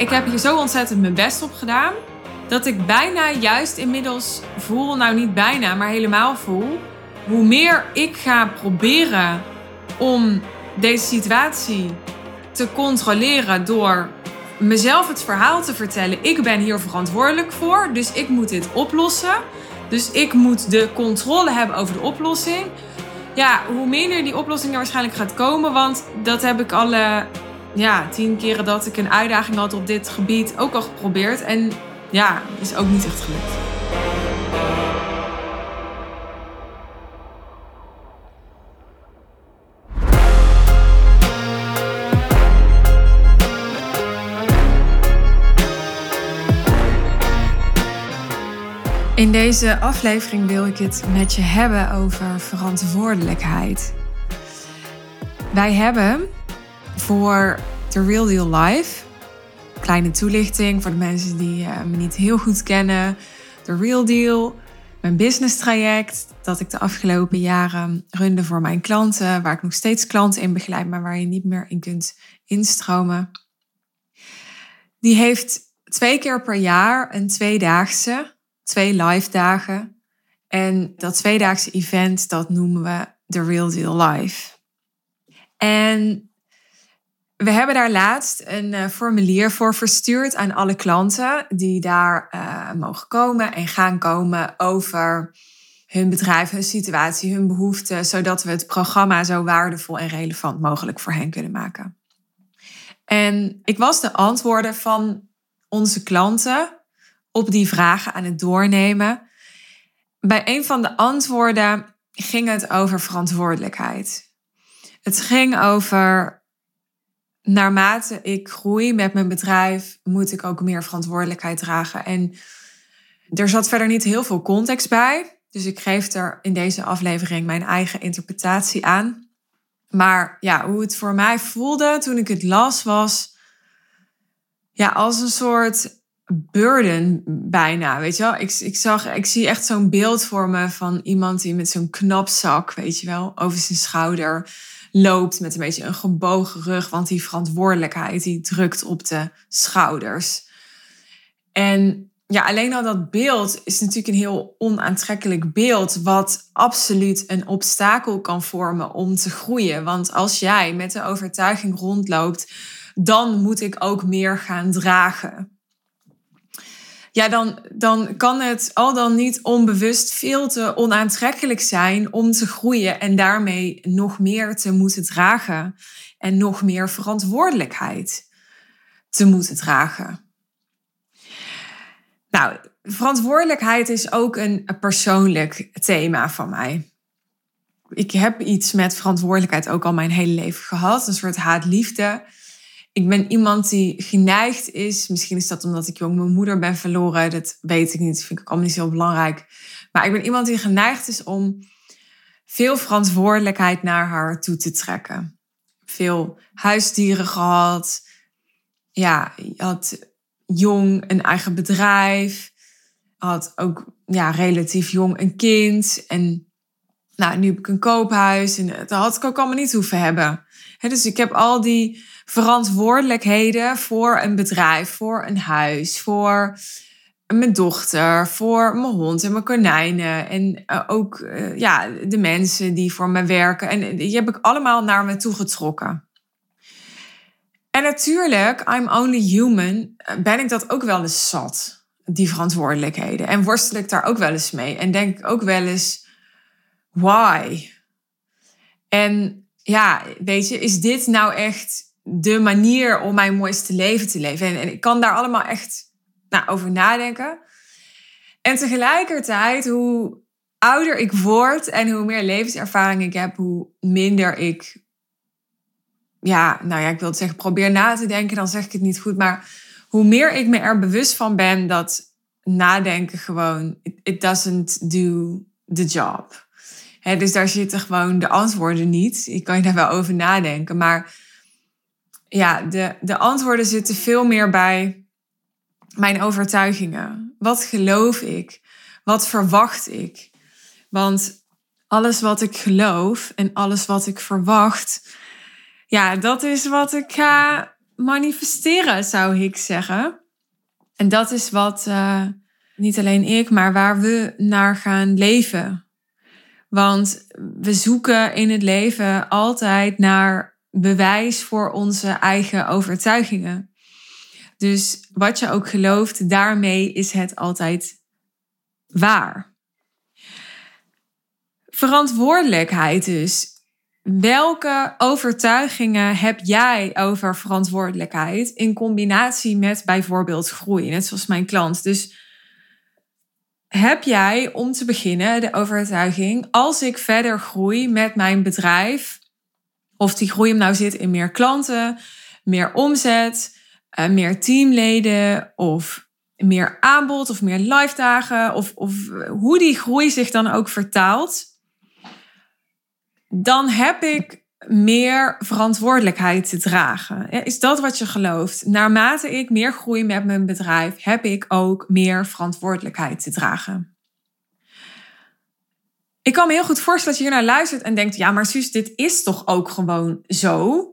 ik heb hier zo ontzettend mijn best op gedaan. Dat ik bijna juist inmiddels voel, nou niet bijna, maar helemaal voel. Hoe meer ik ga proberen om deze situatie te controleren door mezelf het verhaal te vertellen. Ik ben hier verantwoordelijk voor, dus ik moet dit oplossen. Dus ik moet de controle hebben over de oplossing. Ja, hoe minder die oplossing er waarschijnlijk gaat komen, want dat heb ik alle ja, tien keren dat ik een uitdaging had op dit gebied ook al geprobeerd. En ja, is ook niet echt gelukt. In deze aflevering wil ik het met je hebben over verantwoordelijkheid. Wij hebben voor The Real Deal Life, kleine toelichting voor de mensen die uh, me niet heel goed kennen. The Real Deal, mijn business traject dat ik de afgelopen jaren runde voor mijn klanten, waar ik nog steeds klanten in begeleid, maar waar je niet meer in kunt instromen. Die heeft twee keer per jaar een tweedaagse twee live dagen. En dat tweedaagse event, dat noemen we The Real Deal Live. En we hebben daar laatst een uh, formulier voor verstuurd aan alle klanten die daar uh, mogen komen en gaan komen over hun bedrijf, hun situatie, hun behoeften, zodat we het programma zo waardevol en relevant mogelijk voor hen kunnen maken. En ik was de antwoorden van onze klanten op die vragen aan het doornemen. Bij een van de antwoorden ging het over verantwoordelijkheid. Het ging over naarmate ik groei met mijn bedrijf, moet ik ook meer verantwoordelijkheid dragen. En er zat verder niet heel veel context bij. Dus ik geef er in deze aflevering mijn eigen interpretatie aan. Maar ja, hoe het voor mij voelde toen ik het las, was ja, als een soort burden bijna, weet je wel. Ik, ik, zag, ik zie echt zo'n beeld voor me van iemand die met zo'n knapzak, weet je wel, over zijn schouder loopt met een beetje een gebogen rug, want die verantwoordelijkheid die drukt op de schouders. En ja, alleen al dat beeld is natuurlijk een heel onaantrekkelijk beeld, wat absoluut een obstakel kan vormen om te groeien. Want als jij met de overtuiging rondloopt, dan moet ik ook meer gaan dragen ja, dan, dan kan het al dan niet onbewust veel te onaantrekkelijk zijn om te groeien en daarmee nog meer te moeten dragen en nog meer verantwoordelijkheid te moeten dragen. Nou, verantwoordelijkheid is ook een persoonlijk thema van mij. Ik heb iets met verantwoordelijkheid ook al mijn hele leven gehad, een soort haat-liefde ik ben iemand die geneigd is. Misschien is dat omdat ik jong mijn moeder ben verloren. Dat weet ik niet. Dat vind ik allemaal niet zo belangrijk. Maar ik ben iemand die geneigd is om veel verantwoordelijkheid naar haar toe te trekken. Veel huisdieren gehad. Ja, had jong een eigen bedrijf. Had ook ja, relatief jong een kind. En nou, nu heb ik een koophuis. En dat had ik ook allemaal niet hoeven hebben. dus ik heb al die verantwoordelijkheden voor een bedrijf, voor een huis, voor mijn dochter, voor mijn hond en mijn konijnen. En eh, ook uh, ja, de mensen die voor me werken. En die heb ik allemaal naar me toe getrokken. En natuurlijk, I'm only human, ben ik dat ook wel eens zat, die verantwoordelijkheden. En worstel ik daar ook wel eens mee. En denk ook wel eens, why? En ja, weet je, is dit nou echt de manier om mijn mooiste leven te leven. En, en ik kan daar allemaal echt nou, over nadenken. En tegelijkertijd, hoe ouder ik word en hoe meer levenservaring ik heb, hoe minder ik, ja, nou ja, ik wil zeggen, probeer na te denken, dan zeg ik het niet goed. Maar hoe meer ik me er bewust van ben dat nadenken gewoon, it, doesn't do the job. Dus daar zitten gewoon de antwoorden niet. Ik kan je daar wel over nadenken, maar ja, de, de antwoorden zitten veel meer bij mijn overtuigingen. Wat geloof ik? Wat verwacht ik? Want alles wat ik geloof en alles wat ik verwacht, ja, dat is wat ik ga manifesteren, zou ik zeggen. En dat is wat uh, niet alleen ik, maar waar we naar gaan leven. Want we zoeken in het leven altijd naar bewijs voor onze eigen overtuigingen. Dus wat je ook gelooft, daarmee is het altijd waar. Verantwoordelijkheid dus. Welke overtuigingen heb jij over verantwoordelijkheid in combinatie met bijvoorbeeld groei, net zoals mijn klant? Dus heb jij om te beginnen de overtuiging, als ik verder groei met mijn bedrijf, of die groei hem nou zit in meer klanten, meer omzet, eh, meer teamleden of meer aanbod of meer live dagen, of, of hoe die groei zich dan ook vertaalt, dan heb ik meer verantwoordelijkheid te dragen. Is dat wat je gelooft? Naarmate ik meer groei met mijn bedrijf, heb ik ook meer verantwoordelijkheid te dragen. Ik kan me heel goed voorstellen dat je hier naar luistert en denkt: ja, maar Suus, dit is toch ook gewoon zo?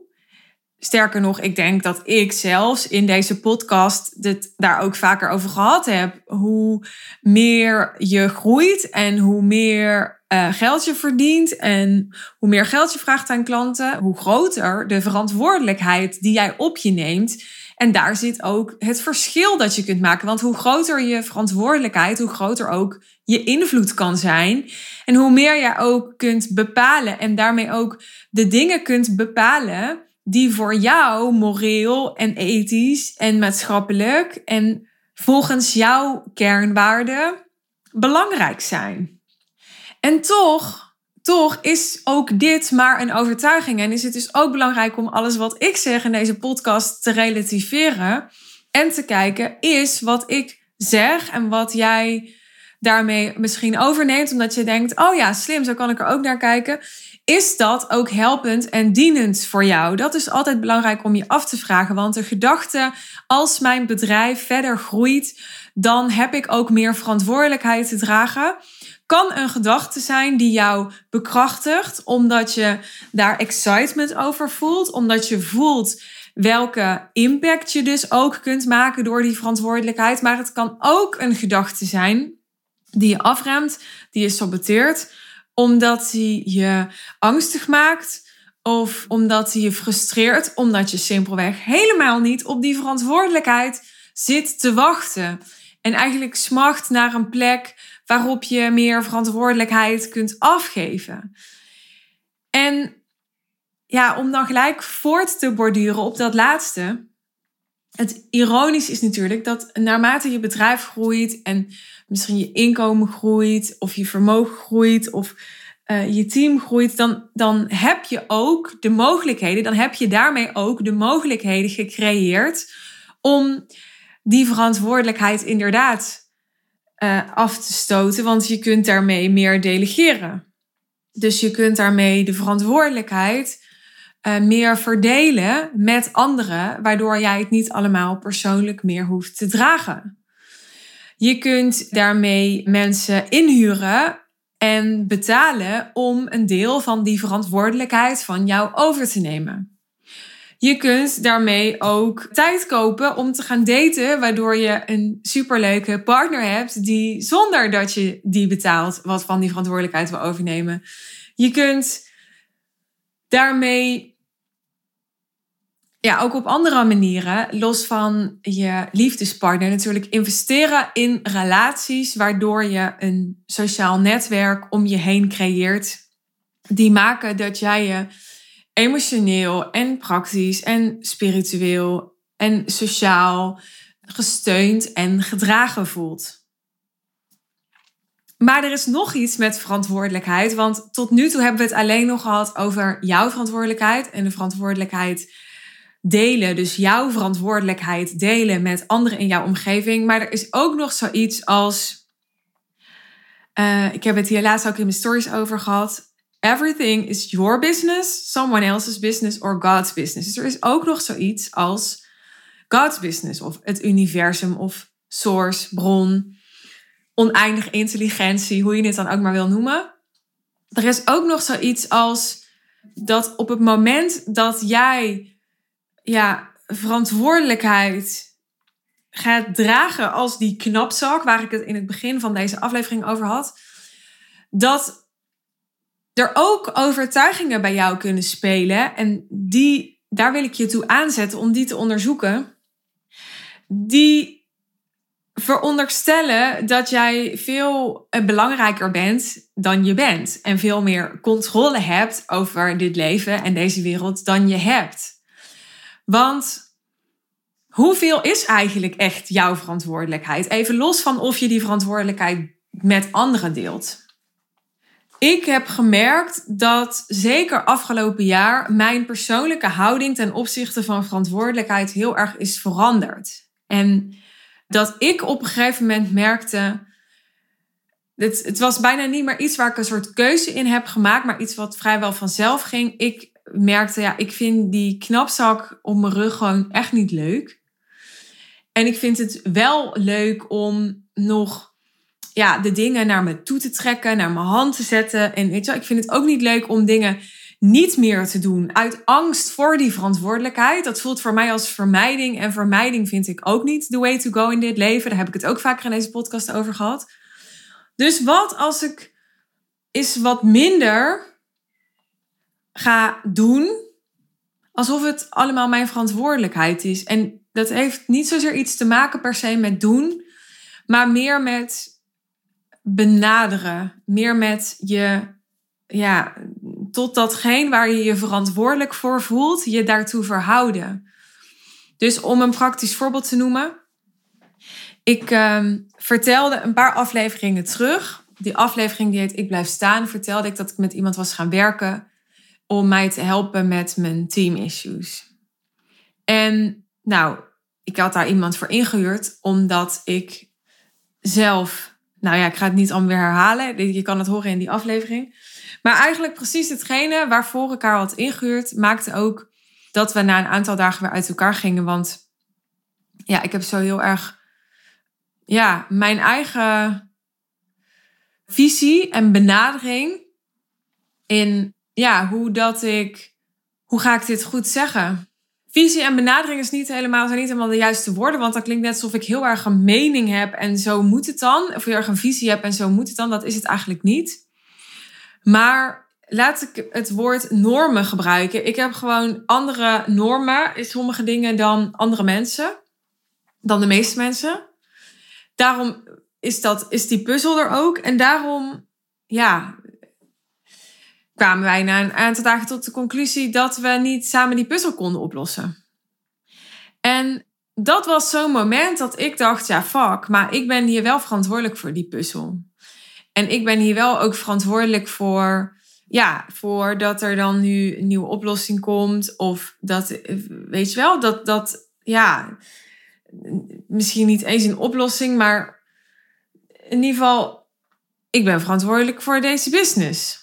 Sterker nog, ik denk dat ik zelfs in deze podcast dit daar ook vaker over gehad heb. Hoe meer je groeit en hoe meer uh, geld je verdient en hoe meer geld je vraagt aan klanten, hoe groter de verantwoordelijkheid die jij op je neemt. En daar zit ook het verschil dat je kunt maken. Want hoe groter je verantwoordelijkheid, hoe groter ook je invloed kan zijn. En hoe meer je ook kunt bepalen en daarmee ook de dingen kunt bepalen die voor jou moreel en ethisch en maatschappelijk en volgens jouw kernwaarden belangrijk zijn. En toch, toch is ook dit maar een overtuiging en is het dus ook belangrijk om alles wat ik zeg in deze podcast te relativeren en te kijken is wat ik zeg en wat jij daarmee misschien overneemt omdat je denkt, oh ja, slim, zo kan ik er ook naar kijken is dat ook helpend en dienend voor jou? Dat is altijd belangrijk om je af te vragen. Want de gedachte, als mijn bedrijf verder groeit, dan heb ik ook meer verantwoordelijkheid te dragen. Kan een gedachte zijn die jou bekrachtigt, omdat je daar excitement over voelt, omdat je voelt welke impact je dus ook kunt maken door die verantwoordelijkheid. Maar het kan ook een gedachte zijn die je afremt, die je saboteert omdat hij je angstig maakt of omdat hij je frustreert, omdat je simpelweg helemaal niet op die verantwoordelijkheid zit te wachten. En eigenlijk smacht naar een plek waarop je meer verantwoordelijkheid kunt afgeven. En ja, om dan gelijk voort te borduren op dat laatste. Het ironisch is natuurlijk dat naarmate je bedrijf groeit en misschien je inkomen groeit of je vermogen groeit of uh, je team groeit, dan, dan heb je ook de mogelijkheden, dan heb je daarmee ook de mogelijkheden gecreëerd om die verantwoordelijkheid inderdaad uh, af te stoten, want je kunt daarmee meer delegeren. Dus je kunt daarmee de verantwoordelijkheid uh, meer verdelen met anderen, waardoor jij het niet allemaal persoonlijk meer hoeft te dragen. Je kunt daarmee mensen inhuren en betalen om een deel van die verantwoordelijkheid van jou over te nemen. Je kunt daarmee ook tijd kopen om te gaan daten, waardoor je een superleuke partner hebt die zonder dat je die betaalt wat van die verantwoordelijkheid wil overnemen. Je kunt daarmee ja, ook op andere manieren, los van je liefdespartner, natuurlijk investeren in relaties waardoor je een sociaal netwerk om je heen creëert. Die maken dat jij je emotioneel en praktisch en spiritueel en sociaal gesteund en gedragen voelt. Maar er is nog iets met verantwoordelijkheid, want tot nu toe hebben we het alleen nog gehad over jouw verantwoordelijkheid en de verantwoordelijkheid delen. Dus jouw verantwoordelijkheid delen met anderen in jouw omgeving. Maar er is ook nog zoiets als. Uh, ik heb het hier laatst ook in mijn stories over gehad. Everything is your business, someone else's business or God's business. Dus er is ook nog zoiets als God's business of het universum of source, bron, oneindige intelligentie, hoe je het dan ook maar wil noemen. Er is ook nog zoiets als dat op het moment dat jij ja, verantwoordelijkheid gaat dragen als die knapzak, waar ik het in het begin van deze aflevering over had, dat er ook overtuigingen bij jou kunnen spelen. En die, daar wil ik je toe aanzetten om die te onderzoeken. Die veronderstellen dat jij veel eh, belangrijker bent dan je bent. En veel meer controle hebt over dit leven en deze wereld dan je hebt. Want hoeveel is eigenlijk echt jouw verantwoordelijkheid? Even los van of je die verantwoordelijkheid met anderen deelt. Ik heb gemerkt dat zeker afgelopen jaar mijn persoonlijke houding ten opzichte van verantwoordelijkheid heel erg is veranderd. En dat ik op een gegeven moment merkte. Het, het was bijna niet meer iets waar ik een soort keuze in heb gemaakt, maar iets wat vrijwel vanzelf ging. Ik merkte, ja, ik vind die knapzak op mijn rug gewoon echt niet leuk. En ik vind het wel leuk om nog ja, de dingen naar me toe te trekken, naar mijn hand te zetten. En weet je, ik vind het ook niet leuk om dingen niet meer te doen uit angst voor die verantwoordelijkheid. Dat voelt voor mij als vermijding. En vermijding vind ik ook niet the way to go in dit leven. Daar heb ik het ook vaker in deze podcast over gehad. Dus wat als ik eens wat minder ga doen alsof het allemaal mijn verantwoordelijkheid is. En dat heeft niet zozeer iets te maken per se met doen, maar meer met benaderen, meer met je ja, tot datgene waar je je verantwoordelijk voor voelt, je daartoe verhouden. Dus om een praktisch voorbeeld te noemen. Ik ehm, vertelde een paar afleveringen terug. Die aflevering die heet Ik blijf staan, vertelde ik dat ik met iemand was gaan werken om mij te helpen met mijn team issues. En nou, ik had daar iemand voor ingehuurd omdat ik zelf, nou ja, ik ga het niet allemaal weer herhalen. Je kan het horen in die aflevering. Maar eigenlijk precies hetgene waarvoor ik haar had ingehuurd, maakte ook dat we na een aantal dagen weer uit elkaar gingen. Want ja, ik heb zo heel erg ja, mijn eigen visie en benadering in ja, hoe dat ik, hoe ga ik dit goed zeggen? Visie en benadering is niet helemaal, zijn niet helemaal de juiste woorden, want dat klinkt net alsof ik heel erg een mening heb en zo moet het dan. Of heel erg een visie heb en zo moet het dan. Dat is het eigenlijk niet. Maar laat ik het woord normen gebruiken. Ik heb gewoon andere normen in sommige dingen dan andere mensen. Dan de meeste mensen. Daarom is, dat, is die puzzel er ook. En daarom, ja, kwamen wij na een aantal dagen tot de conclusie dat we niet samen die puzzel konden oplossen. En dat was zo'n moment dat ik dacht, ja, fuck, maar ik ben hier wel verantwoordelijk voor die puzzel. En ik ben hier wel ook verantwoordelijk voor, ja, voor dat er dan nu een nieuwe oplossing komt. Of dat, weet je wel, dat, dat, ja, misschien niet eens een oplossing, maar in ieder geval, ik ben verantwoordelijk voor deze business.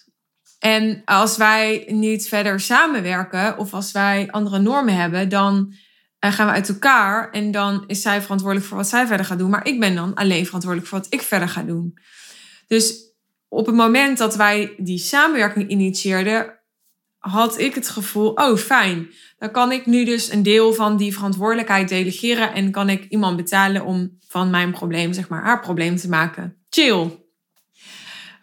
En als wij niet verder samenwerken of als wij andere normen hebben, dan eh, gaan we uit elkaar en dan is zij verantwoordelijk voor wat zij verder gaat doen, maar ik ben dan alleen verantwoordelijk voor wat ik verder ga doen. Dus op het moment dat wij die samenwerking initieerden, had ik het gevoel, oh fijn, dan kan ik nu dus een deel van die verantwoordelijkheid delegeren en kan ik iemand betalen om van mijn probleem, zeg maar, haar probleem te maken. Chill.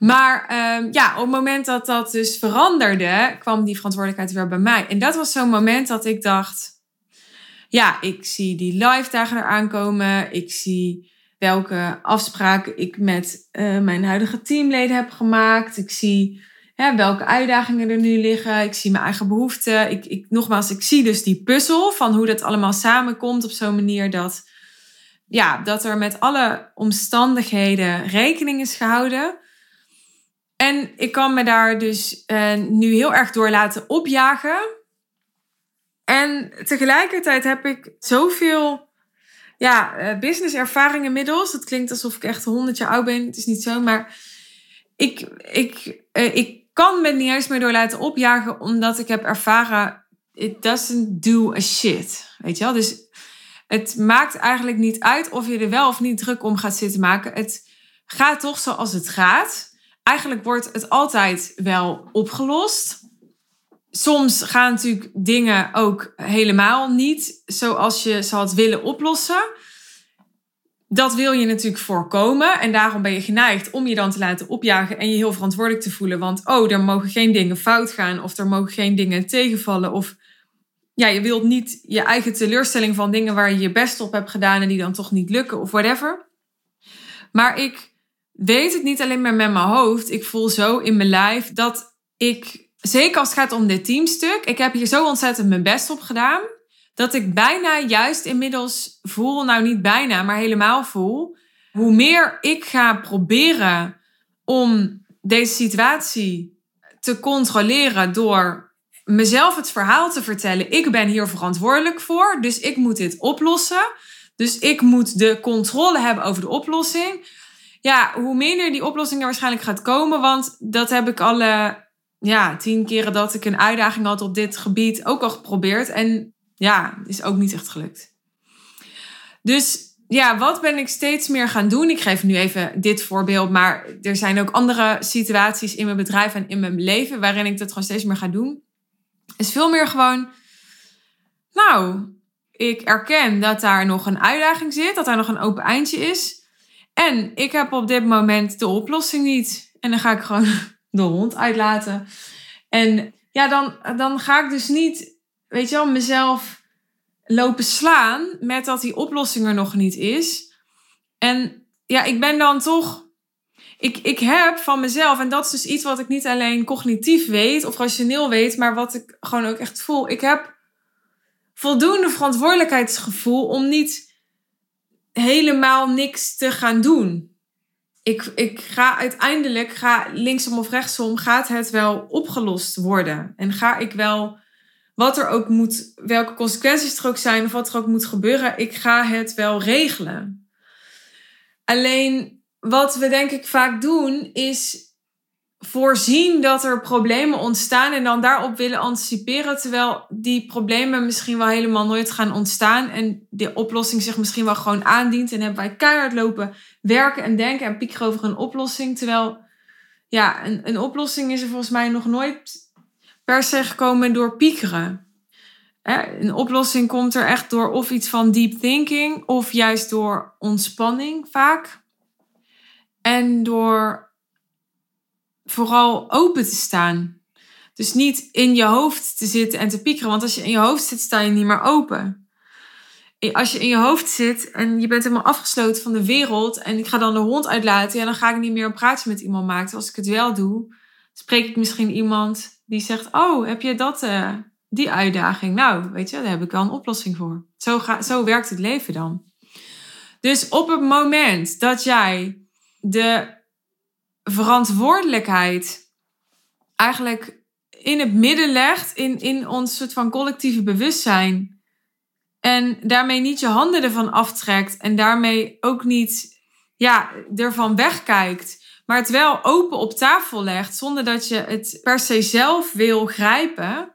Maar ehm, ja, op het moment dat dat dus veranderde, kwam die verantwoordelijkheid weer bij mij. En dat was zo'n moment dat ik dacht, ja, ik zie die live dagen eraan komen. Ik zie welke afspraken ik met uh, mijn huidige teamleden heb gemaakt. Ik zie hè, welke uitdagingen er nu liggen. Ik zie mijn eigen behoeften. Ik, ik, nogmaals, ik zie dus die puzzel van hoe dat allemaal samenkomt op zo'n manier dat, ja, dat er met alle omstandigheden rekening is gehouden. En ik kan me daar dus uh, nu heel erg door laten opjagen. En tegelijkertijd heb ik zoveel ja, uh, business ervaring inmiddels. Het klinkt alsof ik echt 100 jaar oud ben. Het is niet zo, maar ik, ik, uh, ik kan me niet eens meer door laten opjagen, omdat ik heb ervaren, it doesn't do a shit. Weet je wel? Dus het maakt eigenlijk niet uit of je er wel of niet druk om gaat zitten maken. Het gaat toch zoals het gaat. Eigenlijk wordt het altijd wel opgelost. soms gaan natuurlijk dingen ook helemaal niet zoals je ze had willen oplossen. Dat wil je natuurlijk voorkomen. En daarom ben je geneigd om je dan te laten opjagen en je heel verantwoordelijk te voelen. Want oh, er mogen geen dingen fout gaan of er mogen geen dingen tegenvallen. Of ja, je wilt niet je eigen teleurstelling van dingen waar je je best op hebt gedaan en die dan toch niet lukken of whatever. Maar ik weet het niet alleen maar met mijn hoofd. Ik voel zo in mijn lijf dat ik, zeker als het gaat om dit teamstuk, ik heb hier zo ontzettend mijn best op gedaan. Dat ik bijna juist inmiddels voel, nou niet bijna, maar helemaal voel. Hoe meer ik ga proberen om deze situatie te controleren door mezelf het verhaal te vertellen. Ik ben hier verantwoordelijk voor, dus ik moet dit oplossen. Dus ik moet de controle hebben over de oplossing. Ja, hoe minder die oplossing er waarschijnlijk gaat komen, want dat heb ik alle ja, tien keren dat ik een uitdaging had op dit gebied ook al geprobeerd. En ja, is ook niet echt gelukt. Dus ja, wat ben ik steeds meer gaan doen? Ik geef nu even dit voorbeeld, maar er zijn ook andere situaties in mijn bedrijf en in mijn leven waarin ik dat gewoon steeds meer ga doen is veel meer gewoon, nou, ik erken dat daar nog een uitdaging zit, dat daar nog een open eindje is. En ik heb op dit moment de oplossing niet. En dan ga ik gewoon de hond uitlaten. En ja, dan, dan ga ik dus niet, weet je wel, mezelf lopen slaan met dat die oplossing er nog niet is. En ja, ik ben dan toch ik, ik heb van mezelf, en dat is dus iets wat ik niet alleen cognitief weet of rationeel weet, maar wat ik gewoon ook echt voel. Ik heb voldoende verantwoordelijkheidsgevoel om niet helemaal niks te gaan doen. Ik, ik ga uiteindelijk, ga linksom of rechtsom, gaat het wel opgelost worden. En ga ik wel, wat er ook moet, welke consequenties er ook zijn of wat er ook moet gebeuren, ik ga het wel regelen. Alleen wat we denk ik vaak doen is voorzien dat er problemen ontstaan en dan daarop willen anticiperen, terwijl die problemen misschien wel helemaal nooit gaan ontstaan en de oplossing zich misschien wel gewoon aandient en hebben wij keihard lopen werken en denken en piekeren over een oplossing, terwijl ja, een, een oplossing is er volgens mij nog nooit per se gekomen door piekeren. Een oplossing komt er echt door of iets van deep thinking of juist door ontspanning vaak. En door vooral open te staan. Dus niet in je hoofd te zitten en te piekeren. Want als je in je hoofd zit, sta je niet meer open. Als je in je hoofd zit en je bent helemaal afgesloten van de wereld. En ik ga dan de hond uitlaten. Ja, dan ga ik niet meer een praatje met iemand maken. Als ik het wel doe, spreek ik misschien iemand die zegt: Oh, heb je dat, uh, die uitdaging? Nou, weet je, daar heb ik wel een oplossing voor. Zo, ga, zo werkt het leven dan. Dus op het moment dat jij de verantwoordelijkheid eigenlijk in het midden legt, in, in ons soort van collectieve bewustzijn. En daarmee niet je handen ervan aftrekt en daarmee ook niet ja, ervan wegkijkt, maar het wel open op tafel legt zonder dat je het per se zelf wil grijpen.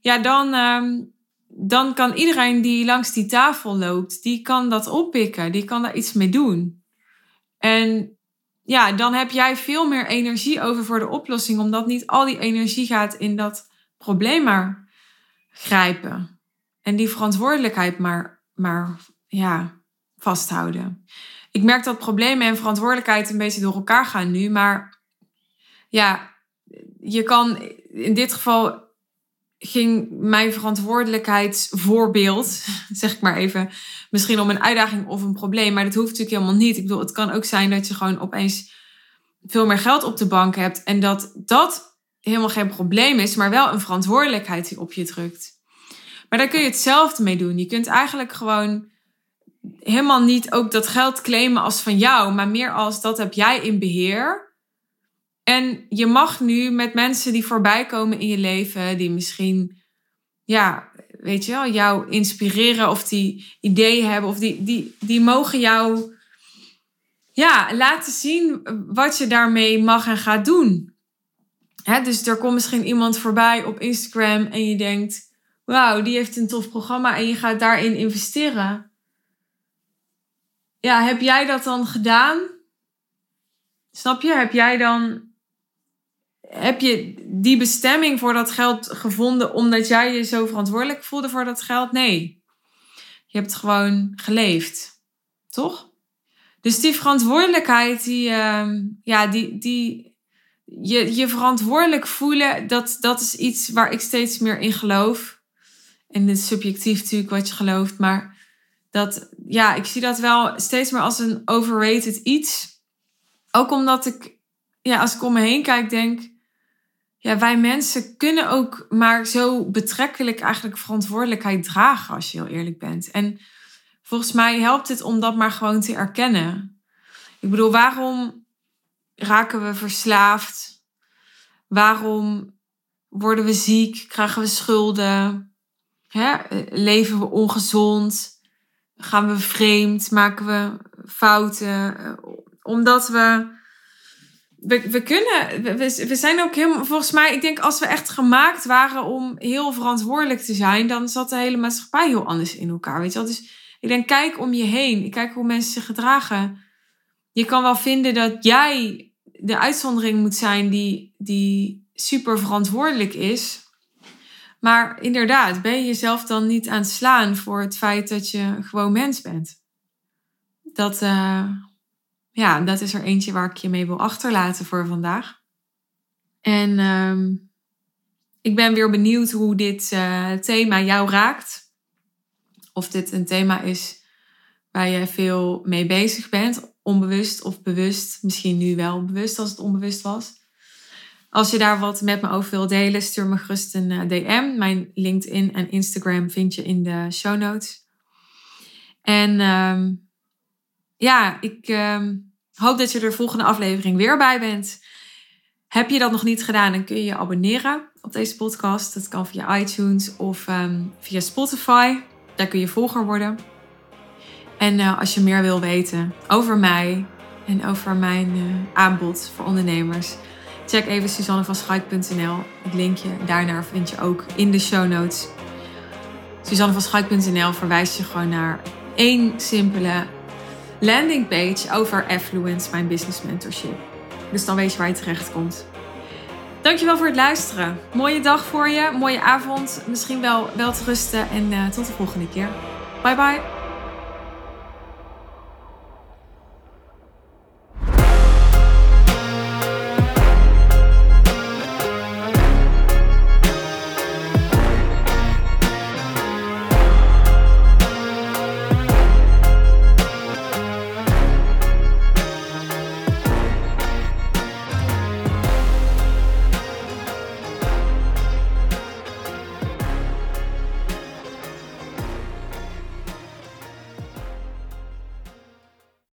Ja, dan, ehm, dan kan iedereen die langs die tafel loopt, die kan dat oppikken, die kan daar iets mee doen. En ja, dan heb jij veel meer energie over voor de oplossing, omdat niet al die energie gaat in dat probleem maar grijpen. En die verantwoordelijkheid maar, maar ja, vasthouden. Ik merk dat problemen en verantwoordelijkheid een beetje door elkaar gaan nu, maar ja, je kan in dit geval ging mijn verantwoordelijkheidsvoorbeeld, zeg ik maar even, misschien om een uitdaging of een probleem. Maar dat hoeft natuurlijk helemaal niet. Ik bedoel, het kan ook zijn dat je gewoon opeens veel meer geld op de bank hebt en dat dat helemaal geen probleem is, maar wel een verantwoordelijkheid die op je drukt. Maar daar kun je hetzelfde mee doen. Je kunt eigenlijk gewoon helemaal niet ook dat geld claimen als van jou, maar meer als dat heb jij in beheer. En je mag nu met mensen die voorbij komen in je leven, die misschien, ja, weet je wel, jou inspireren of die ideeën hebben, of die, die, die mogen jou, ja, laten zien wat je daarmee mag en gaat doen. Dus er komt misschien iemand voorbij op Instagram en je denkt, wauw, die heeft een tof programma en je gaat daarin investeren. Ja, heb jij dat dan gedaan? Snap je? Heb jij dan heb je die bestemming voor dat geld gevonden omdat jij je zo verantwoordelijk voelde voor dat geld? Nee. Je hebt gewoon geleefd. Toch? Dus die verantwoordelijkheid, die, uh, ja, die, die, je, je verantwoordelijk voelen, dat, dat is iets waar ik steeds meer in geloof. En dit is subjectief natuurlijk wat je gelooft, maar dat, ja, ik zie dat wel steeds meer als een overrated iets. Ook omdat ik, ja, als ik om me heen kijk, denk, ja, wij mensen kunnen ook maar zo betrekkelijk eigenlijk verantwoordelijkheid dragen, als je heel eerlijk bent. En volgens mij helpt het om dat maar gewoon te erkennen. Ik bedoel, waarom raken we verslaafd? Waarom worden we ziek? Krijgen we schulden? Hè? Leven we ongezond? Gaan we vreemd? Maken we fouten? Omdat we. We, we kunnen, we, zijn ook helemaal, volgens mij, ik denk als we echt gemaakt waren om heel verantwoordelijk te zijn, dan zat de hele maatschappij heel anders in elkaar. Weet je wel? Dus ik denk, kijk om je heen. Kijk hoe mensen zich gedragen. Je kan wel vinden dat jij de uitzondering moet zijn die, die super verantwoordelijk is. Maar inderdaad, ben je jezelf dan niet aan het slaan voor het feit dat je gewoon mens bent? Dat, uh, ja, dat is er eentje waar ik je mee wil achterlaten voor vandaag. En uh, ik ben weer benieuwd hoe dit uh, thema jou raakt of dit een thema is waar je veel mee bezig bent, onbewust of bewust. Misschien nu wel bewust als het onbewust was. Als je daar wat met me over wil delen, stuur me gerust een eh, DM. Mijn LinkedIn en Instagram vind je in de show notes. En ehm, ja, ik ehm, hoop dat je er volgende aflevering weer bij bent. Heb je dat nog niet gedaan, dan kun je je abonneren op deze podcast. Dat kan via iTunes of ehm, via Spotify. Daar kun je volger worden. En uh, als je meer wil weten over mij en over mijn uh, aanbod voor ondernemers, check even suzannevanschuik.nl. Het linkje daarnaar vind je ook in de show notes. Suzannevanschuik.nl verwijst je gewoon naar één simpele landingpage over Affluence, mijn business mentorship. Dus dan weet je waar je terecht komt. Dankjewel voor het luisteren. Mooie dag voor je, mooie avond. Misschien wel wel te rusten en uh, tot de volgende keer. Bye bye.